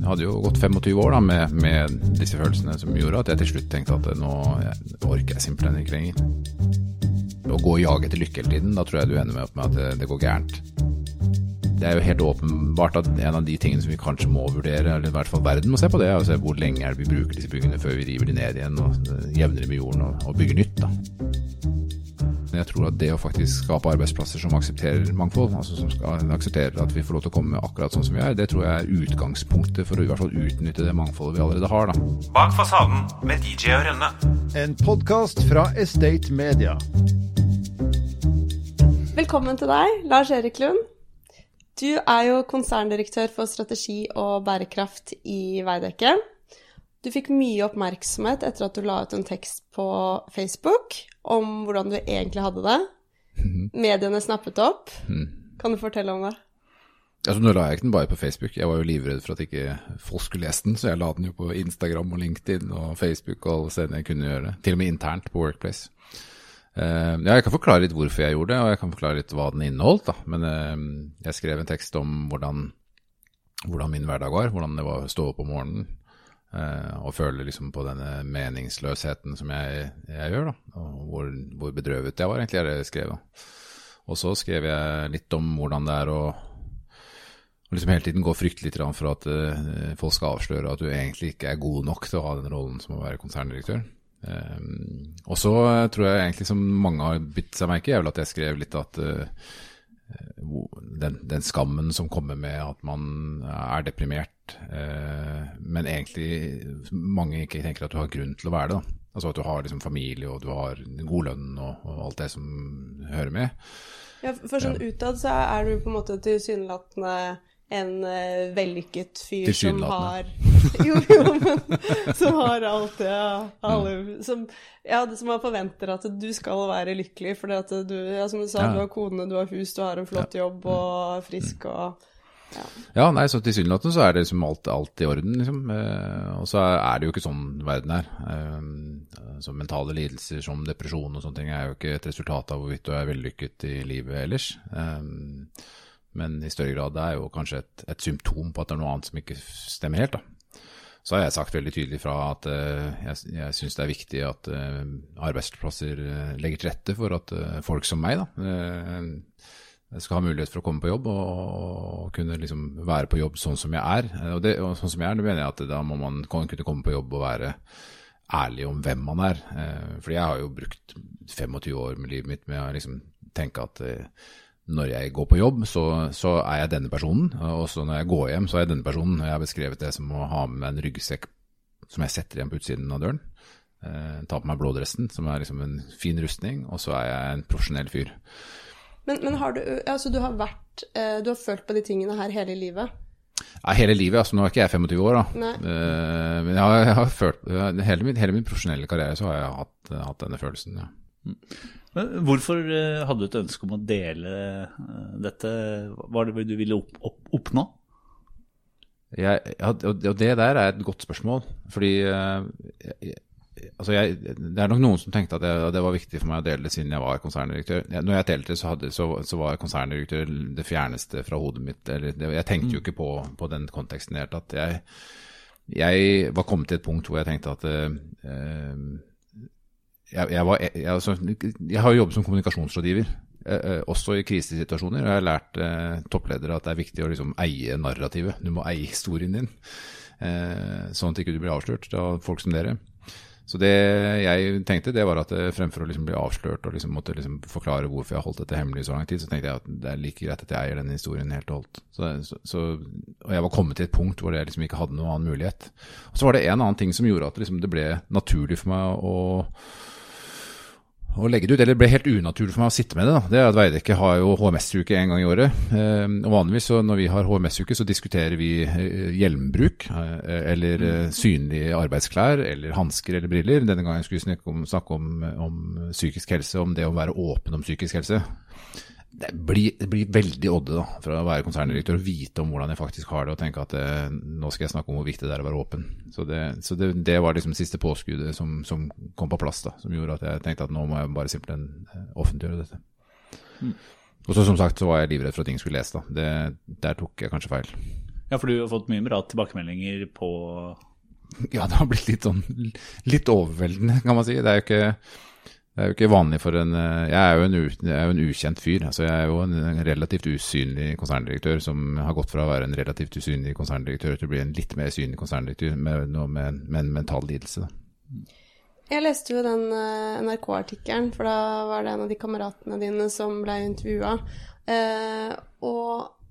Jeg hadde jo gått 25 år da, med, med, disse følelsene som gjorde at jeg til slutt tenkte at nå orker jeg simpelthen ikke lenger. Å gå og jage etter lykke hele tiden, da tror jeg du ender opp med at det, det, går gærent. Det er jo helt åpenbart at en av de tingene som vi kanskje må vurdere, eller i hvert fall verden må se på det, er å se hvor lenge er det vi bruker disse byggene før vi river de ned igjen og jevner dem med jorden og, og bygger nytt. da. Men jeg tror at det å faktisk skape arbeidsplasser som aksepterer mangfold, altså som skal aksepterer at vi får lov til å komme akkurat sånn som vi er, det tror jeg er utgangspunktet for å i hvert fall utnytte det mangfoldet vi allerede har. da. Bak fasaden med DJ og Rønne. En podkast fra Estate Media. Velkommen til deg, Lars Erik Lund. Du er jo konserndirektør for strategi og bærekraft i Veidekke. Du fikk mye oppmerksomhet etter at du la ut en tekst på Facebook om hvordan du egentlig hadde det. Mediene snappet opp. Kan du fortelle om det? Altså, nå la jeg ikke den bare på Facebook. Jeg var jo livredd for at ikke folk skulle lese den, så jeg la den jo på Instagram og LinkedIn og Facebook og alle stedene jeg kunne gjøre det. Til og med internt på Workplace. Uh, ja, jeg kan forklare litt hvorfor jeg gjorde det, og jeg kan forklare litt hva den inneholdt. da. Men uh, jeg skrev en tekst om hvordan, hvordan min hverdag var, hvordan det var å stå opp om morgenen. Uh, og føler liksom på denne meningsløsheten som jeg, jeg gjør, da. Og hvor, hvor, bedrøvet jeg var, egentlig, er det jeg skrev. Og så skrev jeg litt om hvordan det er å liksom hele tiden gå fryktelig for at uh, folk skal avsløre at du egentlig ikke er god nok til å ha den rollen som å være konserndirektør. Um, og så tror jeg egentlig som mange har bitt seg merke i, er vel at jeg skrev litt at den, den, skammen som kommer med at man er deprimert, eh, men egentlig mange ikke tenker at du har grunn til å være det. Da. Altså at du har liksom familie og du har god lønn og, og alt det som hører med. Ja, For sånn utad så er du på en måte tilsynelatende en uh, vellykket fyr som har Jo, jo, men som har alt det alle, mm. som, ja, som man forventer at du skal være lykkelig, fordi at du, ja, som du sa, ja. du har kone, du har hus, du har en flott jobb og er frisk og ja. ja, nei, så tilsynelatende så er det liksom alt, alt i orden, liksom. Eh, og så er det jo ikke sånn verden er. Eh, så mentale lidelser som depresjon og sånne ting er jo ikke et resultat av hvorvidt du er vellykket i livet ellers. Eh, men i større grad det er jo kanskje et, et, symptom på at det er noe annet som ikke stemmer helt. da. Så har jeg sagt veldig tydelig fra at uh, jeg, jeg syns det er viktig at uh, arbeidsplasser uh, legger til rette for at folk som meg da, skal ha mulighet for å komme på jobb og, og kunne liksom være på jobb sånn som jeg er. Og, det, og sånn som jeg er, det mener jeg at da må man kunne komme på jobb og være ærlig om hvem man er. Fordi jeg har jo brukt 25 år med livet mitt med å liksom tenke at når jeg går på jobb, så, så, er jeg denne personen. Og så når jeg går hjem, så er jeg denne personen. Og jeg har beskrevet det som å ha med en ryggsekk som jeg setter igjen på utsiden av døren. Eh, ta på meg blådressen, som er liksom en fin rustning. Og så er jeg en profesjonell fyr. Men, men har du Altså, du har vært eh, Du har følt på de tingene her hele livet? Ja, hele livet. altså Nå er ikke jeg 25 år, da. Eh, men jeg har, jeg har følt hele min, hele min, profesjonelle karriere så har jeg hatt, hatt denne følelsen, ja. Mm. Men hvorfor eh, hadde du et ønske om å dele eh, dette? Hva var det du ville opp, opp, oppnå? Jeg, ja, og det der er et godt spørsmål. Fordi eh, jeg, altså jeg, det er nok noen som tenkte at det, det, var viktig for meg å dele det siden jeg var konserndirektør. Når jeg delte, så, hadde, så, så var konserndirektør det fjerneste fra hodet mitt. Eller, det, jeg tenkte jo ikke på, på den konteksten i det hele tatt. Jeg, jeg var kommet til et punkt hvor jeg tenkte at eh, jeg, jeg, var, jeg, altså, har jo jobbet som kommunikasjonsrådgiver, eh, eh, også i krisesituasjoner. Og jeg har lært eh, toppledere at det er viktig å liksom, eie narrativet. Du må eie historien din, eh, sånn at du ikke blir avslørt av folk som dere. Så det jeg tenkte, det var at eh, fremfor å liksom bli avslørt og liksom måtte liksom forklare hvorfor jeg har holdt dette hemmelig så lang tid, så tenkte jeg at det er like greit at jeg eier denne historien helt og holdt. Så, så, og jeg var kommet til et punkt hvor jeg liksom ikke hadde noen annen mulighet. Og så var det en annen ting som gjorde at liksom det ble naturlig for meg å å legge det ut. Eller det ble helt unaturlig for meg å sitte med det. da. Det er at Veidekke har jo HMS-uke en gang i året. Eh, og Vanligvis så når vi har HMS-uke, så diskuterer vi eh, hjelmbruk. Eh, eller mm. synlige arbeidsklær, eller hansker eller briller. Denne gangen skulle vi snakke om, snakke om, om psykisk helse, om det å være åpen om psykisk helse det blir, det blir, veldig odde da, fra å være konserndirektør og vite om hvordan jeg faktisk har det, og tenke at eh, nå skal jeg snakke om hvor viktig det er å være åpen. Så det, så det, det var liksom siste påskuddet som, som, kom på plass, da, som gjorde at jeg tenkte at nå må jeg bare simpelthen eh, offentliggjøre dette. Mm. Og så som sagt så var jeg livredd for at ting skulle lese. da. Det, der tok jeg kanskje feil. Ja, for du har fått mye bra tilbakemeldinger på Ja, det har blitt litt sånn litt overveldende, kan man si. Det er jo ikke, det er jo ikke vanlig for en Jeg er jo en, jeg er jo en ukjent fyr. altså Jeg er jo en relativt usynlig konserndirektør som har gått fra å være en relativt usynlig konserndirektør til å bli en litt mer synlig konserndirektør med, med, med en mental lidelse. Jeg leste jo den NRK-artikkelen, for da var det en av de kameratene dine som ble intervjua. Eh, og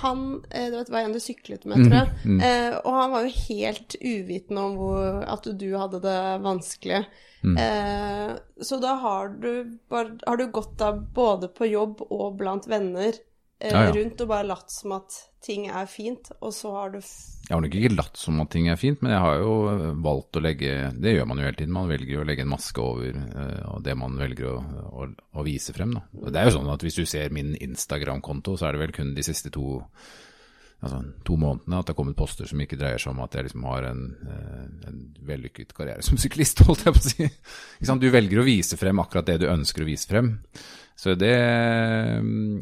han Det var en du syklet med, tror jeg. Mm, mm. Eh, og han var jo helt uvitende om hvor, at du hadde det vanskelig. Mm. Eh, så da har du, har du gått da både på jobb og blant venner Eh, ja, ja. rundt og bare latt som at ting er fint, og så har du Jeg har nok ikke latt som at ting er fint, men jeg har jo eh, valgt å legge Det gjør man jo hele tiden. Man velger å legge en maske over uh, det man velger å, å, å, vise frem. Da. Det er jo sånn at Hvis du ser min Instagram-konto, så er det vel kun de siste to, altså, to månedene at det har kommet poster som ikke dreier seg om at jeg liksom har en, en vellykket karriere som syklist, holdt jeg på å si. Du velger å vise frem akkurat det du ønsker å vise frem. Så det,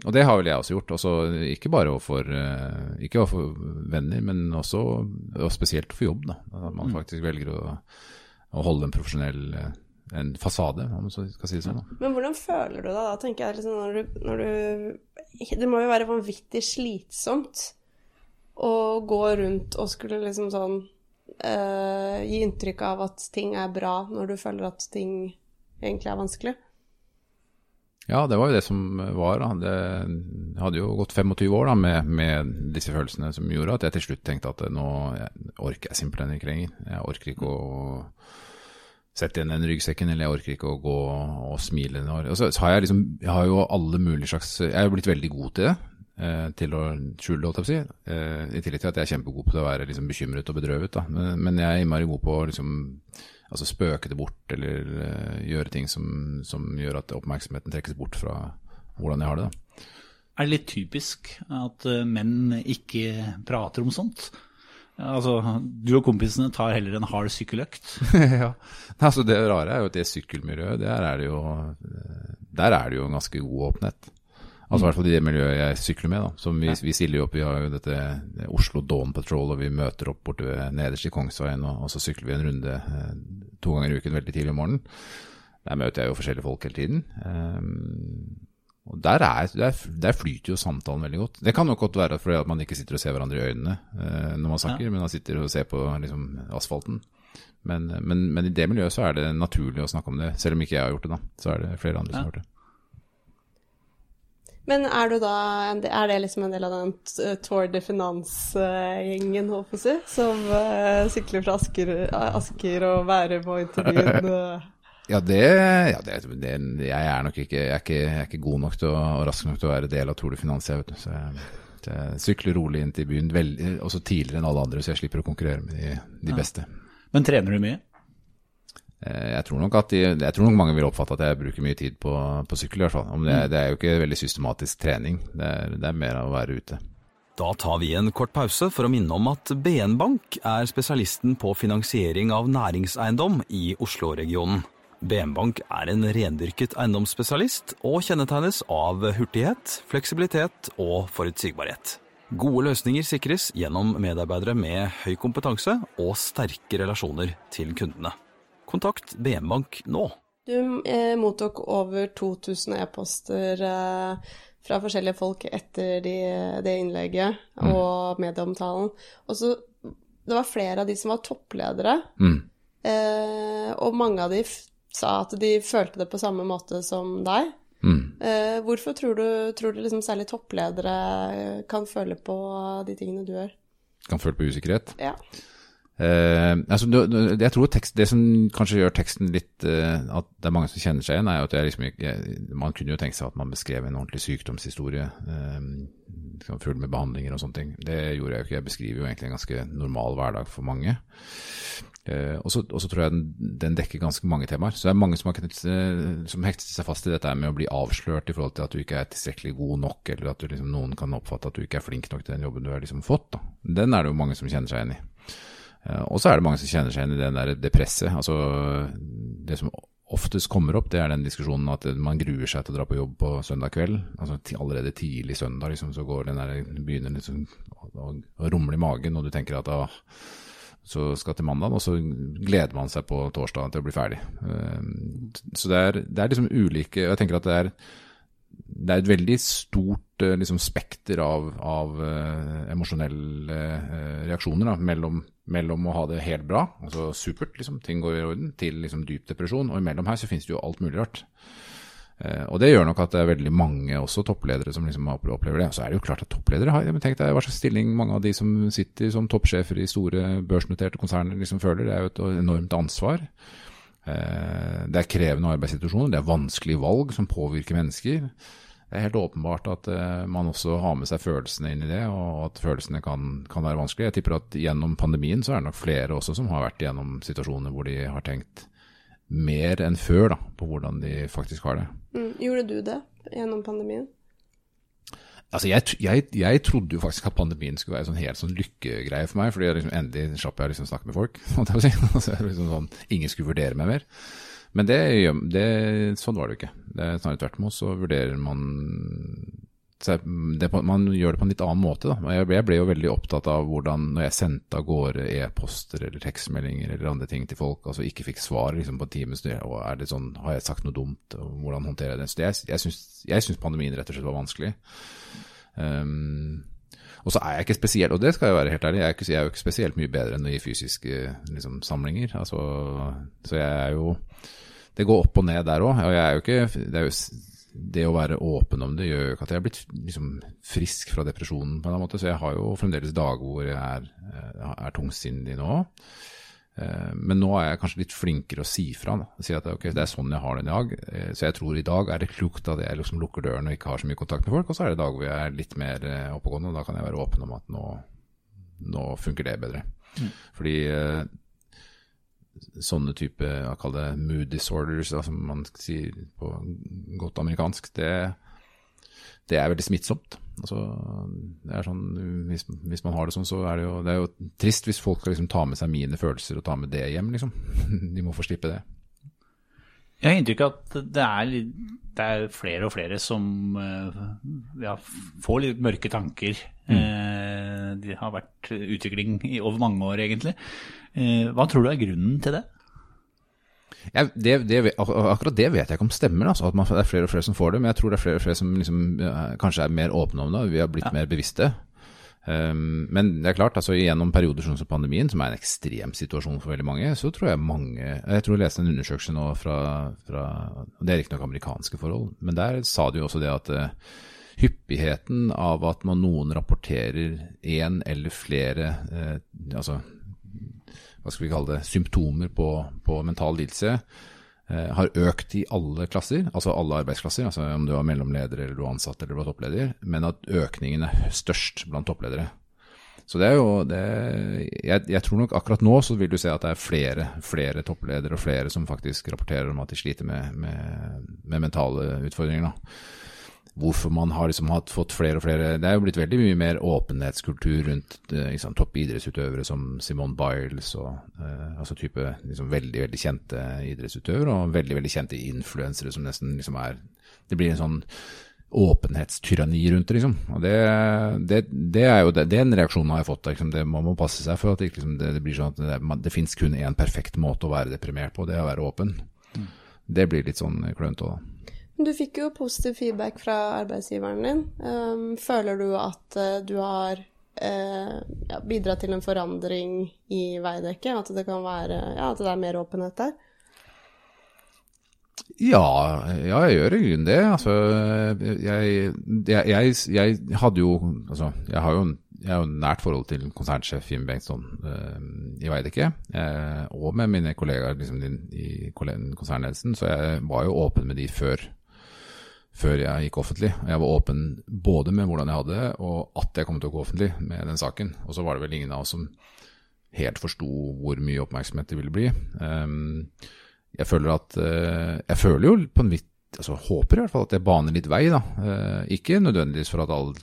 og det har vel jeg også gjort. Også, ikke bare overfor, eh, ikke overfor venner, men også og spesielt for jobb. Da. At man mm. faktisk velger å, å holde en profesjonell eh, en fasade, om man skal si det sånn. Da. Men hvordan føler du deg da, tenker jeg, liksom, når, du, når du Det må jo være vanvittig slitsomt å gå rundt og skulle liksom sånn uh, gi inntrykk av at ting er bra, når du føler at ting egentlig er vanskelig? Ja, det var jo det som var. Da. Det hadde jo gått 25 år da, med, med, disse følelsene som gjorde at jeg til slutt tenkte at nå orker jeg simpelthen ikke lenger. Jeg orker ikke å sette igjen den ryggsekken, eller jeg orker ikke å gå og smile. Og så, så har jeg liksom Jeg har jo alle mulige slags Jeg er jo blitt veldig god til det. Eh, til å skjule holdt jeg på å si. Eh, I tillegg til at jeg er kjempegod på det å være liksom, bekymret og bedrøvet. Da. Men, men jeg er innmari god på å liksom altså spøke det bort, eller uh, gjøre ting som, som, gjør at oppmerksomheten trekkes bort fra hvordan jeg har det. Da. Er det litt typisk at menn ikke prater om sånt? Altså, Du og kompisene tar heller en hard sykkeløkt? ja. Altså, det rare er jo at det sykkelmiljøet, der er det jo, der er det jo en ganske god åpenhet. Altså i hvert fall i det miljøet jeg sykler med. da. Som vi, vi stiller jo opp, vi har jo dette Oslo Dawn Patrol, og vi møter opp borte ved, nederst i Kongsveien, og, og, så sykler vi en runde eh, to ganger i uken veldig tidlig om morgenen. Der møter jeg jo forskjellige folk hele tiden. Um, og der, er, der, der, flyter jo samtalen veldig godt. Det kan nok godt være fordi at man ikke sitter og ser hverandre i øynene uh, når man snakker, ja. men man sitter og ser på liksom, asfalten. Men, men, men, i det miljøet så er det naturlig å snakke om det, selv om ikke jeg har gjort det. da. Så er det flere andre ja. som har gjort det. Men er du da Er det liksom en del av den Tour de Finance-gjengen, holdt på å si, som uh, sykler fra Asker, Asker og Bærum og intervjuet? Ja, det, ja det, det, Jeg er nok ikke jeg er ikke, jeg er ikke, god nok til å, og rask nok til å være del av Tour de Finance. Jeg, vet du. Så jeg, jeg sykler rolig inn til byen, veldig, også tidligere enn alle andre, så jeg slipper å konkurrere med de, de ja. beste. Men trener du mye? Eh, jeg tror, de, jeg tror, nok mange vil oppfatte at jeg bruker mye tid på, på sykkel. i hvert fall. Det, det, er jo ikke veldig systematisk trening, det er, det er mer av å være ute. Da tar vi en kort pause for å minne om at BN Bank er spesialisten på finansiering av næringseiendom i Oslo-regionen. BN Bank er en rendyrket eiendomsspesialist og kjennetegnes av hurtighet, fleksibilitet og forutsigbarhet. Gode løsninger sikres gjennom medarbeidere med høy kompetanse og sterke relasjoner til kundene. Kontakt BM Bank nå. Du eh, mottok over 2000 e-poster eh, fra forskjellige folk etter de, det innlegget mm. og medieomtalen. Og så Det var flere av de som var toppledere, mm. eh, og mange av de sa at de følte det på samme måte som deg. Mm. Eh, hvorfor tror du, tror du liksom særlig toppledere kan føle på de tingene du gjør? Kan føle på usikkerhet? Ja. Uh, altså, jeg tror tekst, Det som kanskje gjør teksten litt uh, At det er mange som kjenner seg igjen, er jo at jeg liksom ikke Man kunne jo tenke seg at man beskrev en ordentlig sykdomshistorie. Uh, full med behandlinger og sånne ting. Det gjorde jeg jo ikke. Jeg beskriver jo egentlig en ganske normal hverdag for mange. Og så tror jeg den, den, dekker ganske mange temaer. Så det er mange som, har, som hekter seg fast i dette med å bli avslørt i forhold til at du ikke er tilstrekkelig god nok, eller at liksom, noen kan oppfatte at du ikke er flink nok til den jobben du har liksom fått. Da. Den er det jo mange som kjenner seg igjen i. Og så er det mange som kjenner seg igjen i den der det presset. Altså det som oftest kommer opp, det er den diskusjonen at man gruer seg til å dra på jobb på søndag kveld. Altså Allerede tidlig søndag liksom, så går den der, begynner liksom å, å rumle i magen, og du tenker at da så skal til mandag, og så gleder man seg på torsdag til å bli ferdig. Så det er, det er liksom ulike Jeg tenker at det er, det er et veldig stort liksom, spekter av, av emosjonelle reaksjoner da, mellom mellom å ha det helt bra, altså supert, liksom, ting går i orden, til liksom dyp depresjon. Og imellom her så finnes det jo alt mulig rart. Eh, og det gjør nok at det er veldig mange også toppledere som liksom opplever det. Og så er det jo klart at toppledere har Tenk deg hva slags stilling mange av de som sitter som toppsjefer i store børsnoterte konserner liksom føler. Det er jo et enormt ansvar. Eh, det er krevende arbeidssituasjoner, det er vanskelige valg som påvirker mennesker det er helt åpenbart at uh, man også har med seg følelsene inn i det, og at følelsene kan, kan, være vanskelig. Jeg tipper at gjennom pandemien så er det nok flere også som har vært gjennom situasjoner hvor de har tenkt mer enn før da, på hvordan de faktisk har det. Mm. Gjorde du det gjennom pandemien? Altså, jeg, jeg, jeg, trodde jo faktisk at pandemien skulle være en sånn helt sånn lykkegreie for meg, fordi jeg liksom, endelig slapp jeg å liksom snakke med folk. Liksom sånn, ingen skulle vurdere meg mer. Men det, det, sånn var det jo ikke. Det er Snarere tvert imot så vurderer man det, Man gjør det på en litt annen måte. Da. Jeg, jeg ble jo veldig opptatt av hvordan når jeg sendte av gårde e-poster eller tekstmeldinger eller andre ting til folk, altså ikke fikk svar liksom, på en time, det sånn, har jeg sagt noe dumt, hvordan håndterer jeg det? Så det, jeg, jeg syns pandemien rett og slett var vanskelig. Um, og så er jeg ikke spesielt, og det skal jeg være helt ærlig, jeg er, ikke, jeg er jo ikke spesielt mye bedre enn i fysiske liksom, samlinger. Altså, så jeg er jo det går opp og ned der òg. Og jeg er jo ikke det, er jo, det å være åpen om det gjør jo ikke at jeg er blitt liksom, frisk fra depresjonen på en eller annen måte. Så jeg har jo fremdeles dager hvor jeg er, eh, er tungsindig nå. Eh, men nå er jeg kanskje litt flinkere å si fra. Da. Si at okay, det er sånn jeg har det i dag. Eh, så jeg tror i dag er det klokt at jeg liksom lukker døren og ikke har så mye kontakt med folk. Og så er det dager hvor jeg er litt mer oppegående, og da kan jeg være åpen om at nå, nå funker det bedre. Mm. Fordi sånne type kall det mood disorders, da, som man sier på godt amerikansk, det, det er veldig smittsomt. Altså, det er sånn, hvis, hvis, man har det sånn, så er det jo, det er jo trist hvis folk skal liksom ta med seg mine følelser og ta med det hjem. liksom. De må få slippe det. Jeg har inntrykk av at det er, det er, flere og flere som eh, ja, får litt mørke tanker. Mm. Eh, det har vært utvikling over mange år, egentlig. Eh, hva tror du er grunnen til det? Ja, det, det, akkurat det vet jeg ikke om stemmer, altså, at man, det er flere og flere som får det. Men jeg tror det er flere og flere som liksom, kanskje er mer åpne om det, vi har blitt ja. mer bevisste. Um, men det er klart, altså gjennom perioder som pandemien, som er en ekstrem situasjon for veldig mange, så tror jeg mange Jeg tror jeg leste en undersøkelse nå fra, fra Det er riktignok amerikanske forhold, men der sa de jo også det at uh, hyppigheten av at man noen rapporterer én eller flere uh, altså, hva skal vi kalle det, symptomer på, på mental lidelse, Eh, har økt i alle klasser, altså alle arbeidsklasser, altså om du var mellomleder eller du var ansatt eller du var toppleder, men at økningen er størst blant toppledere. Så det er jo det, jeg, jeg, tror nok akkurat nå så vil du se at det er flere, flere toppledere og flere som faktisk rapporterer om at de sliter med, med, med mentale utfordringer. Da hvorfor man har liksom hatt, fått flere og flere Det er jo blitt veldig mye mer åpenhetskultur rundt liksom, toppidrettsutøvere som Simone Biles og uh, altså type liksom, veldig veldig kjente idrettsutøvere, og veldig veldig kjente influensere som nesten liksom er Det blir en sånn åpenhetstyranni rundt det, liksom. Og det, det, det er jo det, den reaksjonen har jeg fått. Liksom. Det, man må passe seg for at det, liksom, det, blir sånn at det, det fins kun én perfekt måte å være deprimert på, det er å være åpen. Mm. Det blir litt sånn klønete òg, da. Du fikk jo positiv feedback fra arbeidsgiveren din. Um, føler du at uh, du har uh, ja, bidratt til en forandring i Veidekke? At det kan være ja, at det er mer åpenhet der? Ja, ja jeg gjør i grunnen det. Altså, jeg, jeg, jeg, hadde jo Altså, jeg har jo jeg har jo nært forhold til konsernsjef Jim Bengtsson eh, i Veidekke, eh, og med mine kollegaer liksom, i konsernledelsen, så jeg var jo åpen med de før før jeg gikk offentlig. Jeg var åpen både med hvordan jeg hadde det, og at jeg kom til å gå offentlig med den saken. Og så var det vel ingen av oss som helt forsto hvor mye oppmerksomhet det ville bli. Um, jeg føler at uh, Jeg føler jo på en vidt altså Håper i hvert fall at jeg baner litt vei. da. Uh, ikke nødvendigvis for at, alt,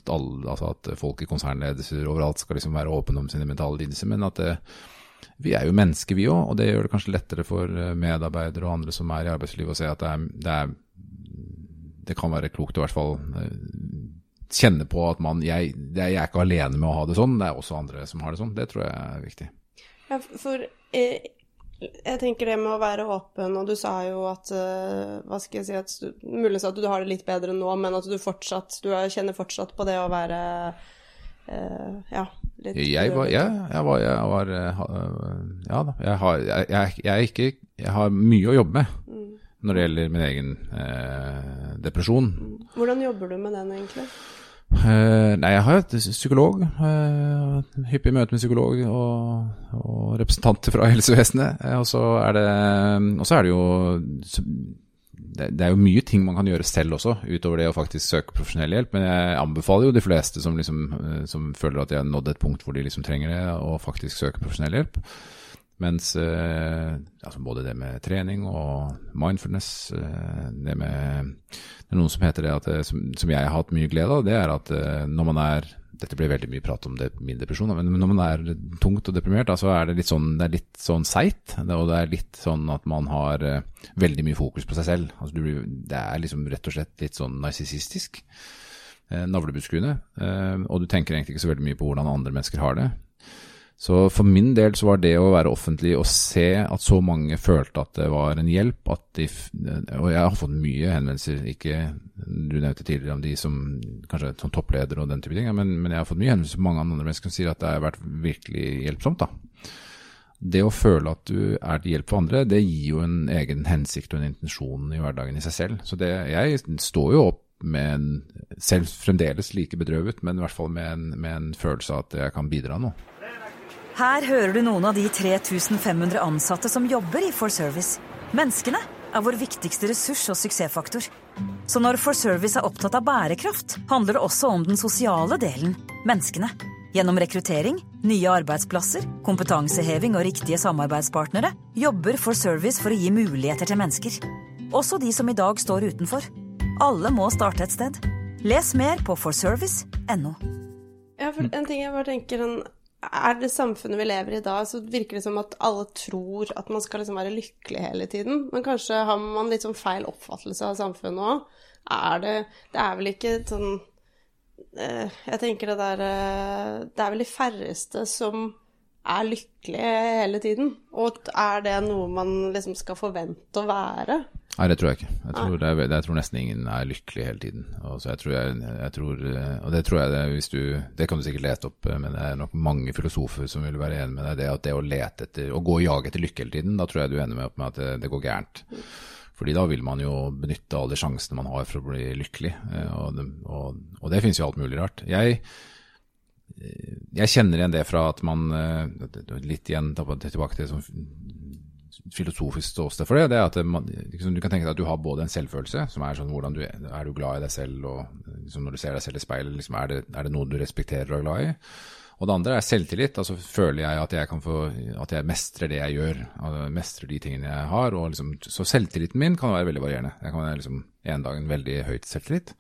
altså at folk i konsernledelser overalt skal liksom være åpne om sine mentale lidelser, men at, det, vi er jo mennesker, vi òg, og det gjør det kanskje lettere for eh, medarbeidere og andre som er i arbeidslivet å se at det, er, det, er, det kan være klokt å i hvert fall eh, kjenne på at man jeg, jeg, er ikke alene med å ha det sånn, det er også andre som har det sånn. Det tror jeg er viktig. Ja, for jeg, jeg tenker det med å være åpen, og du sa jo at uh, Hva skal jeg si at Muligens at du har det litt bedre nå, men at du fortsatt Du kjenner fortsatt på det å være uh, Ja, litt jeg var, ja, jeg var, jeg var Ja da. Jeg har, jeg, jeg, ikke, jeg har mye å jobbe med mm. Når det gjelder min egen eh, depresjon. Hvordan jobber du med den, egentlig? Eh, nei, jeg har et psykolog. Eh, hyppig møte med psykolog og, og representanter fra helsevesenet. Uh, og, så er det, og så er det jo det, det, er jo mye ting man kan gjøre selv også, utover det å faktisk søke profesjonell hjelp. Men jeg anbefaler jo de fleste som, liksom, som føler at de har nådd et punkt hvor de liksom trenger det, å faktisk søke profesjonell hjelp. Mens eh, altså både det med trening og mindfulness eh, Det med Det er noe som heter det, at som, som, jeg har hatt mye glede av, det er at eh, når man er Dette blir veldig mye prat om det, min depresjon, men når man er tungt og deprimert, så er det litt sånn, det sånn seigt. Og det er litt sånn at man har veldig mye fokus på seg selv. Altså, blir, det er liksom rett og slett litt sånn narsissistisk. Navlebeskuende. Og du tenker egentlig ikke så veldig mye på hvordan andre mennesker har det. Så for min del så var det å være offentlig og se at så mange følte at det var en hjelp de, Og jeg har fått mye henvendelser, ikke Du nevnte tidligere om de som kanskje som toppledere og den type ting, men, men jeg har fått mye henvendelser fra mange andre mennesker som sier at det har vært virkelig hjelpsomt. da. Det å føle at du er til hjelp for andre, det gir jo en egen hensikt og en intensjon i hverdagen i seg selv. Så det, jeg står jo opp med en, selv fremdeles like bedrøvet, men i hvert fall med en, med en følelse av at jeg kan bidra nå. Her hører du noen av de 3500 ansatte som jobber i For Service. Menneskene er vår viktigste ressurs og suksessfaktor. Så når For Service er opptatt av bærekraft, handler det også om den sosiale delen menneskene. Gjennom rekruttering, nye arbeidsplasser, kompetanseheving og riktige samarbeidspartnere jobber For Service for å gi muligheter til mennesker. Også de som i dag står utenfor. Alle må starte et sted. Les mer på forservice.no. Ja, for en ting jeg bare tenker er det samfunnet vi lever i da, så virker det som at alle tror at man skal liksom være lykkelig hele tiden. Men kanskje har man litt sånn feil oppfattelse av samfunnet òg. Det Det er vel ikke sånn eh, Jeg tenker det der eh, Det er vel de færreste som er lykkelig hele tiden. Og er det noe man liksom skal forvente å være? Nei, det tror jeg ikke. Jeg tror, er, jeg tror, nesten ingen er lykkelig hele tiden. Og, tror jeg, jeg tror, og det tror jeg det, hvis du, det kan du sikkert lete opp, men det er nok mange filosofer som vil være enig med deg. Det at det å lete etter, å gå og jage etter lykke hele tiden, da tror jeg du ender med, med at det, det, går gærent. Fordi da vil man jo benytte alle de sjansene man har for å bli lykkelig. Eh, og det, og, og det finnes jo alt mulig rart. Jeg, jeg kjenner igjen det fra at man eh, Litt igjen tilbake til sånn filosofisk ståsted for det. det er at man, liksom, Du kan tenke deg at du har både en selvfølelse, som er sånn hvordan du er du glad i deg selv, og liksom, når du ser deg selv i speilet, liksom, er, det, er, det, noe du respekterer og er glad i? Og det andre er selvtillit. altså Føler jeg at jeg få, at jeg mestrer det jeg gjør, mestrer de tingene jeg har. og liksom, Så selvtilliten min kan være veldig varierende. Jeg kan være liksom en dag en veldig høyt selvtillit,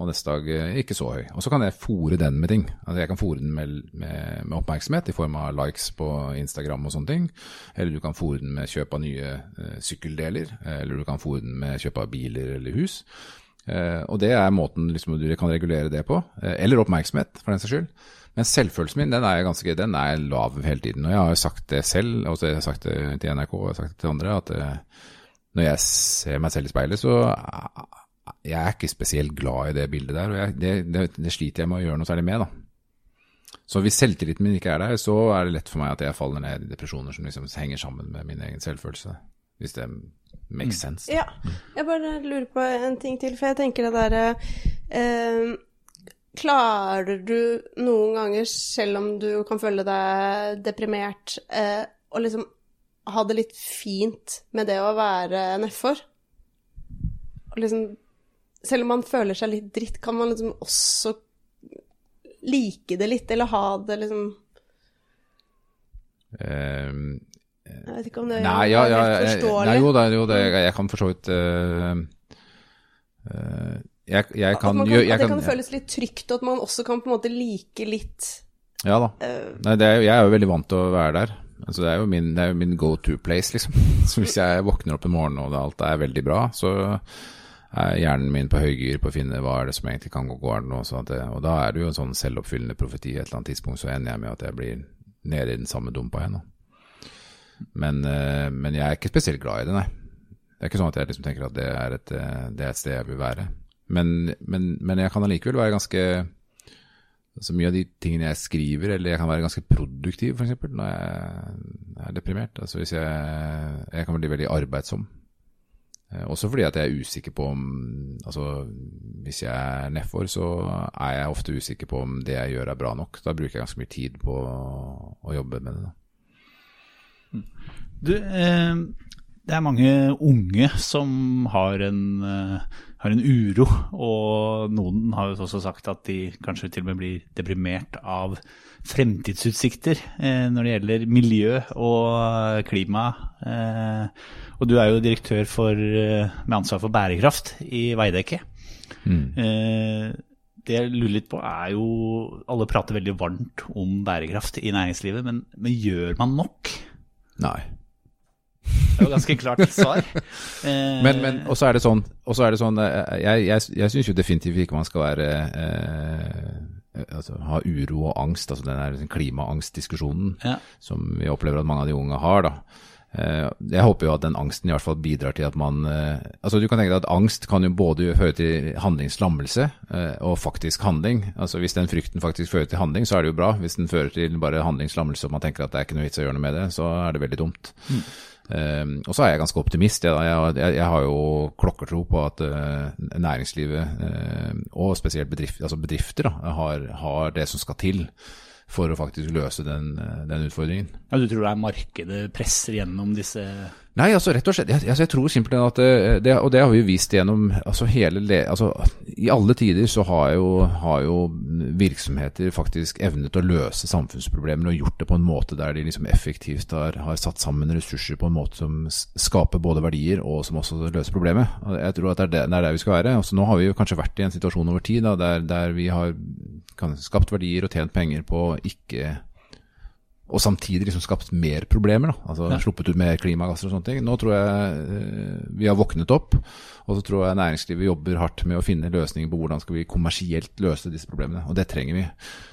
og neste dag eh, ikke så høy. Og så kan jeg fòre den med ting. Altså Jeg kan fòre den med, med, med, oppmerksomhet i form av likes på Instagram og sånne ting. Eller du kan fòre den med kjøp av nye uh, sykkeldeler. Eller du kan fòre den med kjøp av biler eller hus. Uh, og det er måten liksom, du kan regulere det på. Uh, eller oppmerksomhet, for den saks skyld. Men selvfølelsen min den er ganske, den er lav hele tiden. Og jeg har jo sagt det selv, og jeg har sagt det til NRK og jeg har sagt det til andre, at når jeg ser meg selv i speilet, så jeg er ikke spesielt glad i det bildet der. Og jeg, det, det, det, sliter jeg med å gjøre noe særlig med, da. Så hvis selvtilliten min ikke er der, så er det lett for meg at jeg faller ned i depresjoner som liksom henger sammen med min egen selvfølelse. Hvis det makes sense. sense. Ja. Jeg bare lurer på en ting til, for jeg tenker det derre eh, Klarer du noen ganger, selv om du kan føle deg deprimert, eh, å liksom ha det litt fint med det å være en FR? Og liksom selv om man føler seg litt dritt, kan man liksom også like det litt, eller ha det liksom um, Jeg vet ikke om det nei, ja, ja, er forståelig? Nei, jo, det, jo det, jeg kan for så vidt uh, uh, jeg, jeg kan, kan, jeg, at det kan, kan føles litt trygt, og at man også kan på en måte like litt Ja da. Uh, nei, er, jeg er jo veldig vant til å være der. Altså, det er jo min, det er jo min go to place, liksom. Så hvis jeg våkner opp en morgen og alt er veldig bra, så hjernen min på høygir på å finne hva er det som egentlig kan gå galt. Sånn og da er det jo en sånn selvoppfyllende profeti. Et eller annet tidspunkt så ender jeg med at jeg blir nede i den samme dumpa igjen. Men, eh, men, jeg er ikke spesielt glad i det, nei. Det er ikke sånn at jeg liksom tenker at det er et, eh, det er et sted jeg vil være. Men, men, men jeg kan allikevel være ganske så mye av de tingene jeg skriver, eller jeg kan være ganske produktiv f.eks. når jeg er deprimert. Altså hvis jeg, jeg kan bli veldig arbeidsom. Eh, også fordi at jeg er usikker på om Altså hvis jeg er nedfor, så er jeg ofte usikker på om det jeg gjør er bra nok. Da bruker jeg ganske mye tid på å jobbe med det. Da. Du, eh, det er mange unge som har en eh, har en uro, og noen har jo også sagt at de kanskje til og med blir deprimert av fremtidsutsikter eh, når det gjelder miljø og klima. Eh, og du er jo direktør for, med ansvar for bærekraft i Veidekke. Mm. Det jeg lurer litt på, er jo Alle prater veldig varmt om bærekraft i næringslivet, men, men gjør man nok? Nei. Det var ganske klart svar. Eh, men, men og så er det sånn, er det sånn eh, Jeg, jeg, jeg syns jo definitivt ikke man skal være eh, altså, ha uro og angst, altså den der liksom klimaangstdiskusjonen ja. som vi opplever at mange av de unge har. da. Eh, jeg håper jo at den angsten i hvert fall bidrar til at man altså Du kan tenke deg at angst kan jo både føre til handlingslammelse og faktisk handling. Altså Hvis den frykten faktisk fører til handling, så er det jo bra. Hvis den fører til bare handlingslammelse og man tenker at det er ikke noe vits å gjøre noe med det, så er det veldig dumt. Mm. Um, og så er jeg ganske optimist. Jeg, jeg, jeg har jo klokkertro på at uh, næringslivet, uh, og spesielt bedrift, altså bedrifter, da, har, har, det som skal til for å faktisk løse den, eh, den utfordringen. Ja, du tror det er markedet presser gjennom disse Nei, altså rett og slett. Jeg, altså, jeg tror simpelthen at eh, det, Og det har vi jo vist gjennom altså hele altså, I alle tider så har jo, har jo, virksomheter faktisk evnet å løse samfunnsproblemer og gjort det på en måte der de liksom effektivt har, har, satt sammen ressurser på en måte som skaper både verdier og som også løser problemet. Jeg tror at det er, det, det er der vi skal være. Altså, nå har vi jo kanskje vært i en situasjon over tid da, der, der vi har skapt verdier og tjent penger på ikke og samtidig liksom skapt mer problemer. Da. Altså ja. Sluppet ut mer klimagasser og sånne ting. Nå tror jeg eh, vi har våknet opp, og så tror jeg næringslivet jobber hardt med å finne løsninger på hvordan skal vi kommersielt løse disse problemene. Og det trenger vi.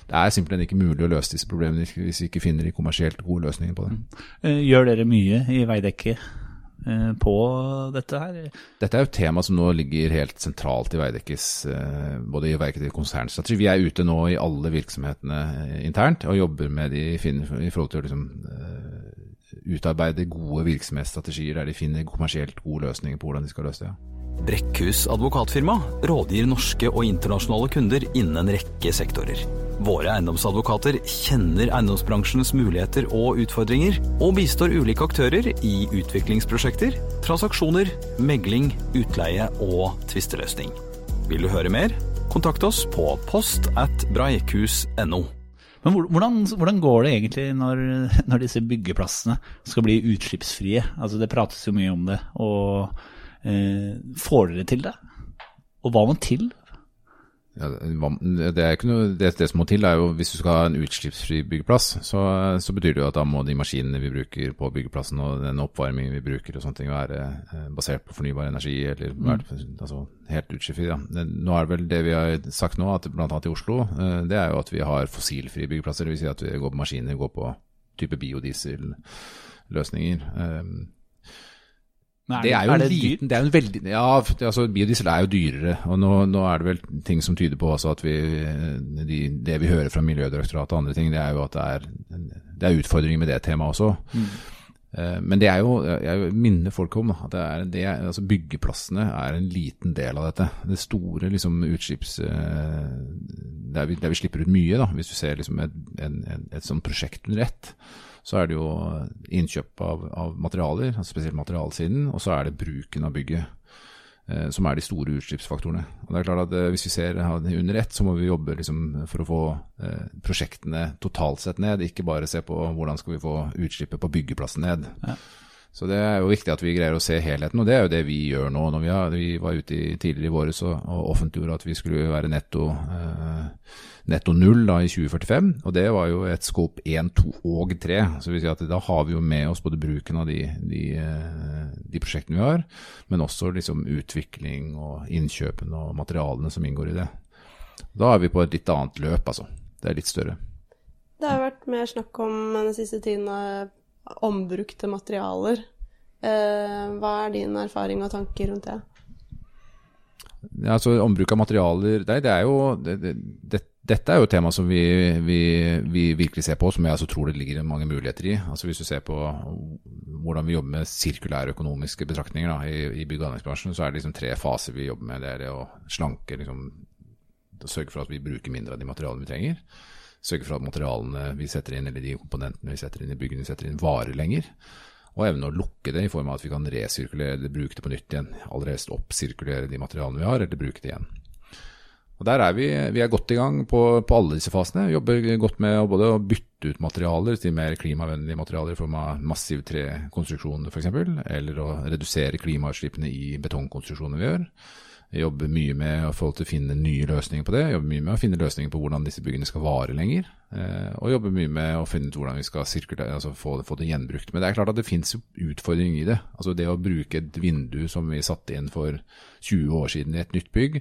Det er simpelthen ikke mulig å løse disse problemene hvis vi ikke finner de kommersielt gode løsningene på det. Mm. Eh, gjør dere mye i Veidekke på dette her? Dette er jo et tema som nå ligger helt sentralt i Veidekkes eh, både i Veidekke konsernstrategi. Vi er ute nå i alle virksomhetene eh, internt og jobber med de i forhold til å liksom, utarbeide gode virksomhetsstrategier der de finner kommersielt gode løsninger på hvordan de skal løse det. Ja. Brekkhus advokatfirma rådgir norske og internasjonale kunder innen en rekke sektorer. Våre eiendomsadvokater kjenner eiendomsbransjens muligheter og utfordringer, og bistår ulike aktører i utviklingsprosjekter, transaksjoner, megling, utleie og tvisteløsning. Vil du høre mer? Kontakt oss på post at breikhus.no. Men hvordan, hvordan, går det egentlig når, når, disse byggeplassene skal bli utslippsfrie? Altså Det prates jo mye om det. og får dere til det? Og hva må til? Ja, det, er ikke noe, det, det, som må til, er jo hvis du skal ha en utslippsfri byggeplass, så, så, betyr det jo at da må de maskinene vi bruker på byggeplassen og den oppvarmingen vi bruker og sånne ting være eh, basert på fornybar energi eller mm. altså, helt utslippsfri. Ja. Nå er det vel det vi har sagt nå, at bl.a. i Oslo, eh, det er jo at vi har fossilfrie byggeplasser. Dvs. Si at vi går på maskiner, går på type biodieselløsninger. Er det, det, er jo er det liten, det er en veldig, ja, altså Biodiesel er jo dyrere. og nå, nå, er det vel ting som tyder på at vi, de, det vi hører fra Miljødirektoratet og andre ting, det er jo at det er, det er utfordringer med det temaet også. Mm. Uh, men det er jo, jeg minner folk om at det er, det, altså byggeplassene er en liten del av dette. Det store liksom, utslipps... Uh, der, vi, der, vi, slipper ut mye, da, hvis du ser liksom, et, et, et, et, sånt prosjekt under ett så er det jo innkjøp av, av materialer, altså spesielt materialsiden, og så er det bruken av bygget. Eh, som er de store utslippsfaktorene. Og det er klart at eh, Hvis vi ser under ett, så må vi jobbe liksom for å få eh, prosjektene totalt sett ned. Ikke bare se på hvordan skal vi få utslippet på byggeplassen ned. Ja. Så det er jo viktig at vi greier å se helheten, og det er jo det vi gjør nå. Når vi, har, vi var ute i, tidligere i våres og, og offentliggjorde at vi skulle være netto, eh, netto null da, i 2045. Og det var jo et skop 1, 2 og 3. Så vi sier at da har vi jo med oss både bruken av de, de, eh, de prosjektene vi har, men også liksom utvikling og innkjøpene og materialene som inngår i det. Da er vi på et litt annet løp, altså. Det er litt større. Det har vært mer snakk om den siste tiden ombrukte materialer. Eh, hva er din erfaring og tanker rundt det? Altså Ombruk av materialer nei, det er jo, det, det, Dette er jo et tema som vi, vi, vi, virkelig ser på, som jeg altså tror det ligger mange muligheter i. Altså Hvis du ser på hvordan vi jobber med sirkulære økonomiske betraktninger da, i, i bygg- og anleggsbransjen, så er det liksom tre faser vi jobber med. Det er det å slanke, liksom, sørge for at vi bruker mindre av de materialene vi trenger. Sørge for at materialene vi setter inn, eller de komponentene vi setter inn i byggene vi setter inn, varer lenger og evne å lukke det i form av at vi kan resirkulere eller bruke det på nytt igjen. Aller helst oppsirkulere de materialene vi har, eller bruke det igjen. Og Der er vi, vi er godt i gang på, på alle disse fasene. Vi jobber godt med å både bytte ut materialer til mer klimavennlige materialer i form av massiv trekonstruksjon f.eks., eller å redusere klimautslippene i betongkonstruksjoner vi gjør. Jeg jobber mye med å, å finne nye løsninger på det. Jeg jobber mye med å finne løsninger på hvordan disse byggene skal vare lenger. Eh, og jobber mye med å finne ut hvordan vi skal altså få, få, det gjenbrukt. Men det er klart at det finnes utfordringer i det. Altså Det å bruke et vindu som vi satte inn for 20 år siden i et nytt bygg,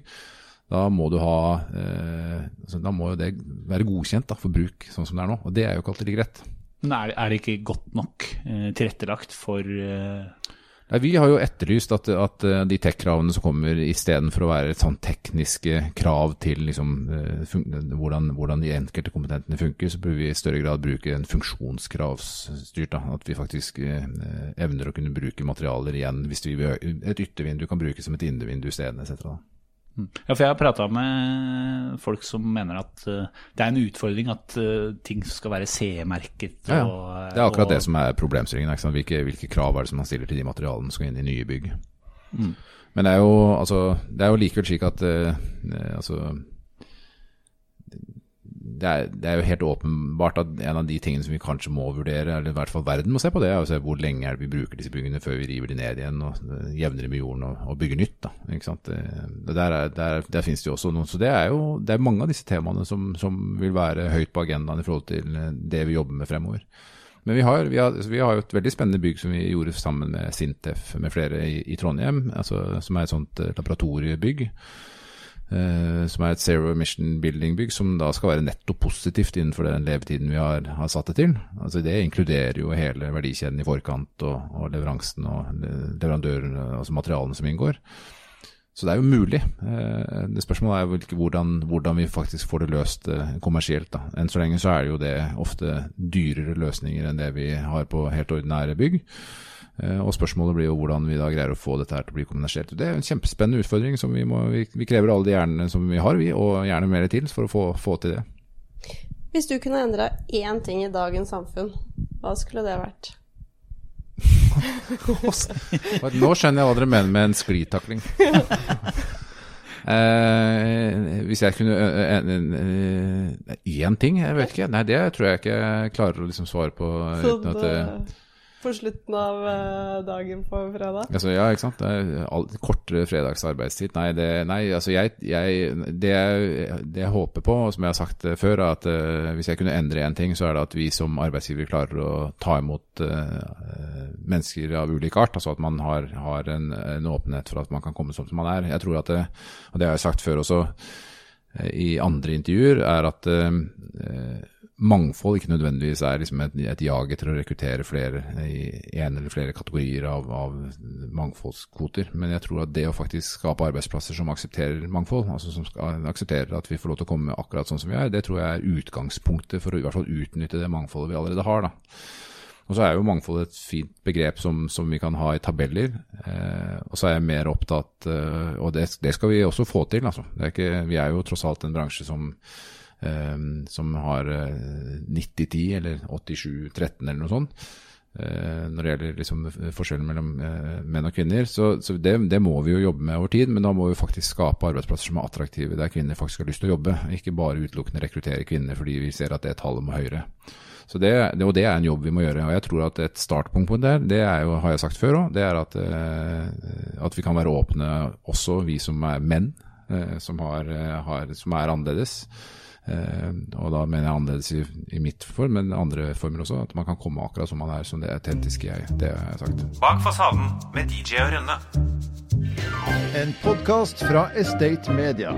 da må ha eh, altså Da må det være godkjent da, for bruk sånn som det er nå. Og det er jo ikke alltid rett. Men er det ikke godt nok eh, tilrettelagt for eh Nei, Vi har jo etterlyst at, at eh, de tech-kravene som kommer istedenfor å være et sånn tekniske krav til liksom, eh, hvordan, hvordan, de enkelte kompetentene funker, så bør vi i større grad bruke en funksjonskravsstyrt. At vi faktisk eh, evner å kunne bruke materialer igjen hvis vi, et yttervindu kan brukes som et innevindu isteden etc. Ja, for jeg har prata med folk som mener at uh, det er en utfordring at uh, ting skal være CE-merket. Ja, ja. Det er akkurat og, det som er problemstillingen. Hvilke, hvilke, krav er det som man stiller til de materialene som skal inn i nye bygg. Mm. Men det er jo, altså, det er jo likevel slik at uh, altså, det er, det er, jo helt åpenbart at en av de tingene som vi kanskje må vurdere, eller i hvert fall verden må se på det, er å se hvor lenge vi bruker disse byggene før vi river de ned igjen og uh, jevner dem i jorden og, og, bygger nytt. Da, ikke sant? Det, der, er, der, der, finnes det jo også noen. Så det er jo det er mange av disse temaene som, som, vil være høyt på agendaen i forhold til eh, det vi jobber med fremover. Men vi har, vi, har, vi har, jo et veldig spennende bygg som vi gjorde sammen med Sintef med flere i, i Trondheim, altså, som er et sånt eh, laboratoriebygg. Uh, som er et zero emission building-bygg, som da skal være netto positivt innenfor den levetiden vi har, har, satt det til. Altså Det inkluderer jo hele verdikjeden i forkant og, og leveransen og leverandørene, altså materialene som inngår. Så det er jo mulig. Uh, det Spørsmålet er jo hvordan, hvordan, vi faktisk får det løst uh, kommersielt. da. Enn så lenge så er det jo det ofte dyrere løsninger enn det vi har på helt ordinære bygg. Eh, og spørsmålet blir jo hvordan vi da greier å få dette her til å bli kommunisert. Det er en kjempespennende utfordring som vi, må, vi, vi krever alle de hjernene som vi har, vi, og gjerne mer til for å få, få til det. Hvis du kunne endra én ting i dagens samfunn, hva skulle det vært? Nå skjønner jeg hva dere mener med en sklitakling. Eh, hvis jeg kunne Én eh, eh, eh, ting? Jeg vet ikke. Nei, det tror jeg ikke jeg klarer å liksom svare på. Uten at, det, på slutten av uh, dagen på fredag? Altså, ja, ikke sant. All, kortere fredags arbeidstid. Nei, det, nei altså jeg, jeg det, det, jeg håper på, som jeg har sagt uh, før, at uh, hvis jeg kunne endre én ting, så er det at vi som arbeidsgivere klarer å ta imot mennesker av ulik art. Altså at man har, har en, en, åpenhet for at man kan komme som man er. Jeg tror at det, og det har jeg sagt før også i andre intervjuer, er at mangfold ikke nødvendigvis er liksom et, et jag etter å rekruttere flere i en eller flere kategorier av, av, mangfoldskvoter. Men jeg tror at det å faktisk skape arbeidsplasser som aksepterer mangfold, altså som aksepterer at vi får lov til å komme akkurat sånn som vi er, det tror jeg er utgangspunktet for å i hvert fall utnytte det mangfoldet vi allerede har. da. Og så er jo mangfold et fint begrep som, som vi kan ha i tabeller. Eh, og så er jeg mer opptatt, eh, og det, det, skal vi også få til. altså. Er ikke, vi er jo tross alt en bransje som som har 90-10 eh, eller 87-13 eller noe sånt. Uh, når det gjelder liksom forskjellen mellom menn og kvinner. Så, så det, det, må vi jo jobbe med over tid, men da må vi faktisk skape arbeidsplasser som er attraktive, der kvinner faktisk har lyst til å jobbe. Ikke bare utelukkende rekruttere kvinner fordi vi ser at det tallet må høyere. Så det, og det er en jobb vi må gjøre. Og jeg tror at et startpunkt på det, der, det er jo, har jeg sagt før òg, det er at, eh, at, vi kan være åpne også, vi som er menn, eh, som, har, har, som er annerledes. Og da mener jeg annerledes i, i, mitt form, men andre former også. At man kan komme akkurat som man er, som det autentiske jeg. Det har jeg sagt. Bak fasaden med DJ og Rønne. En podkast fra Estate Media.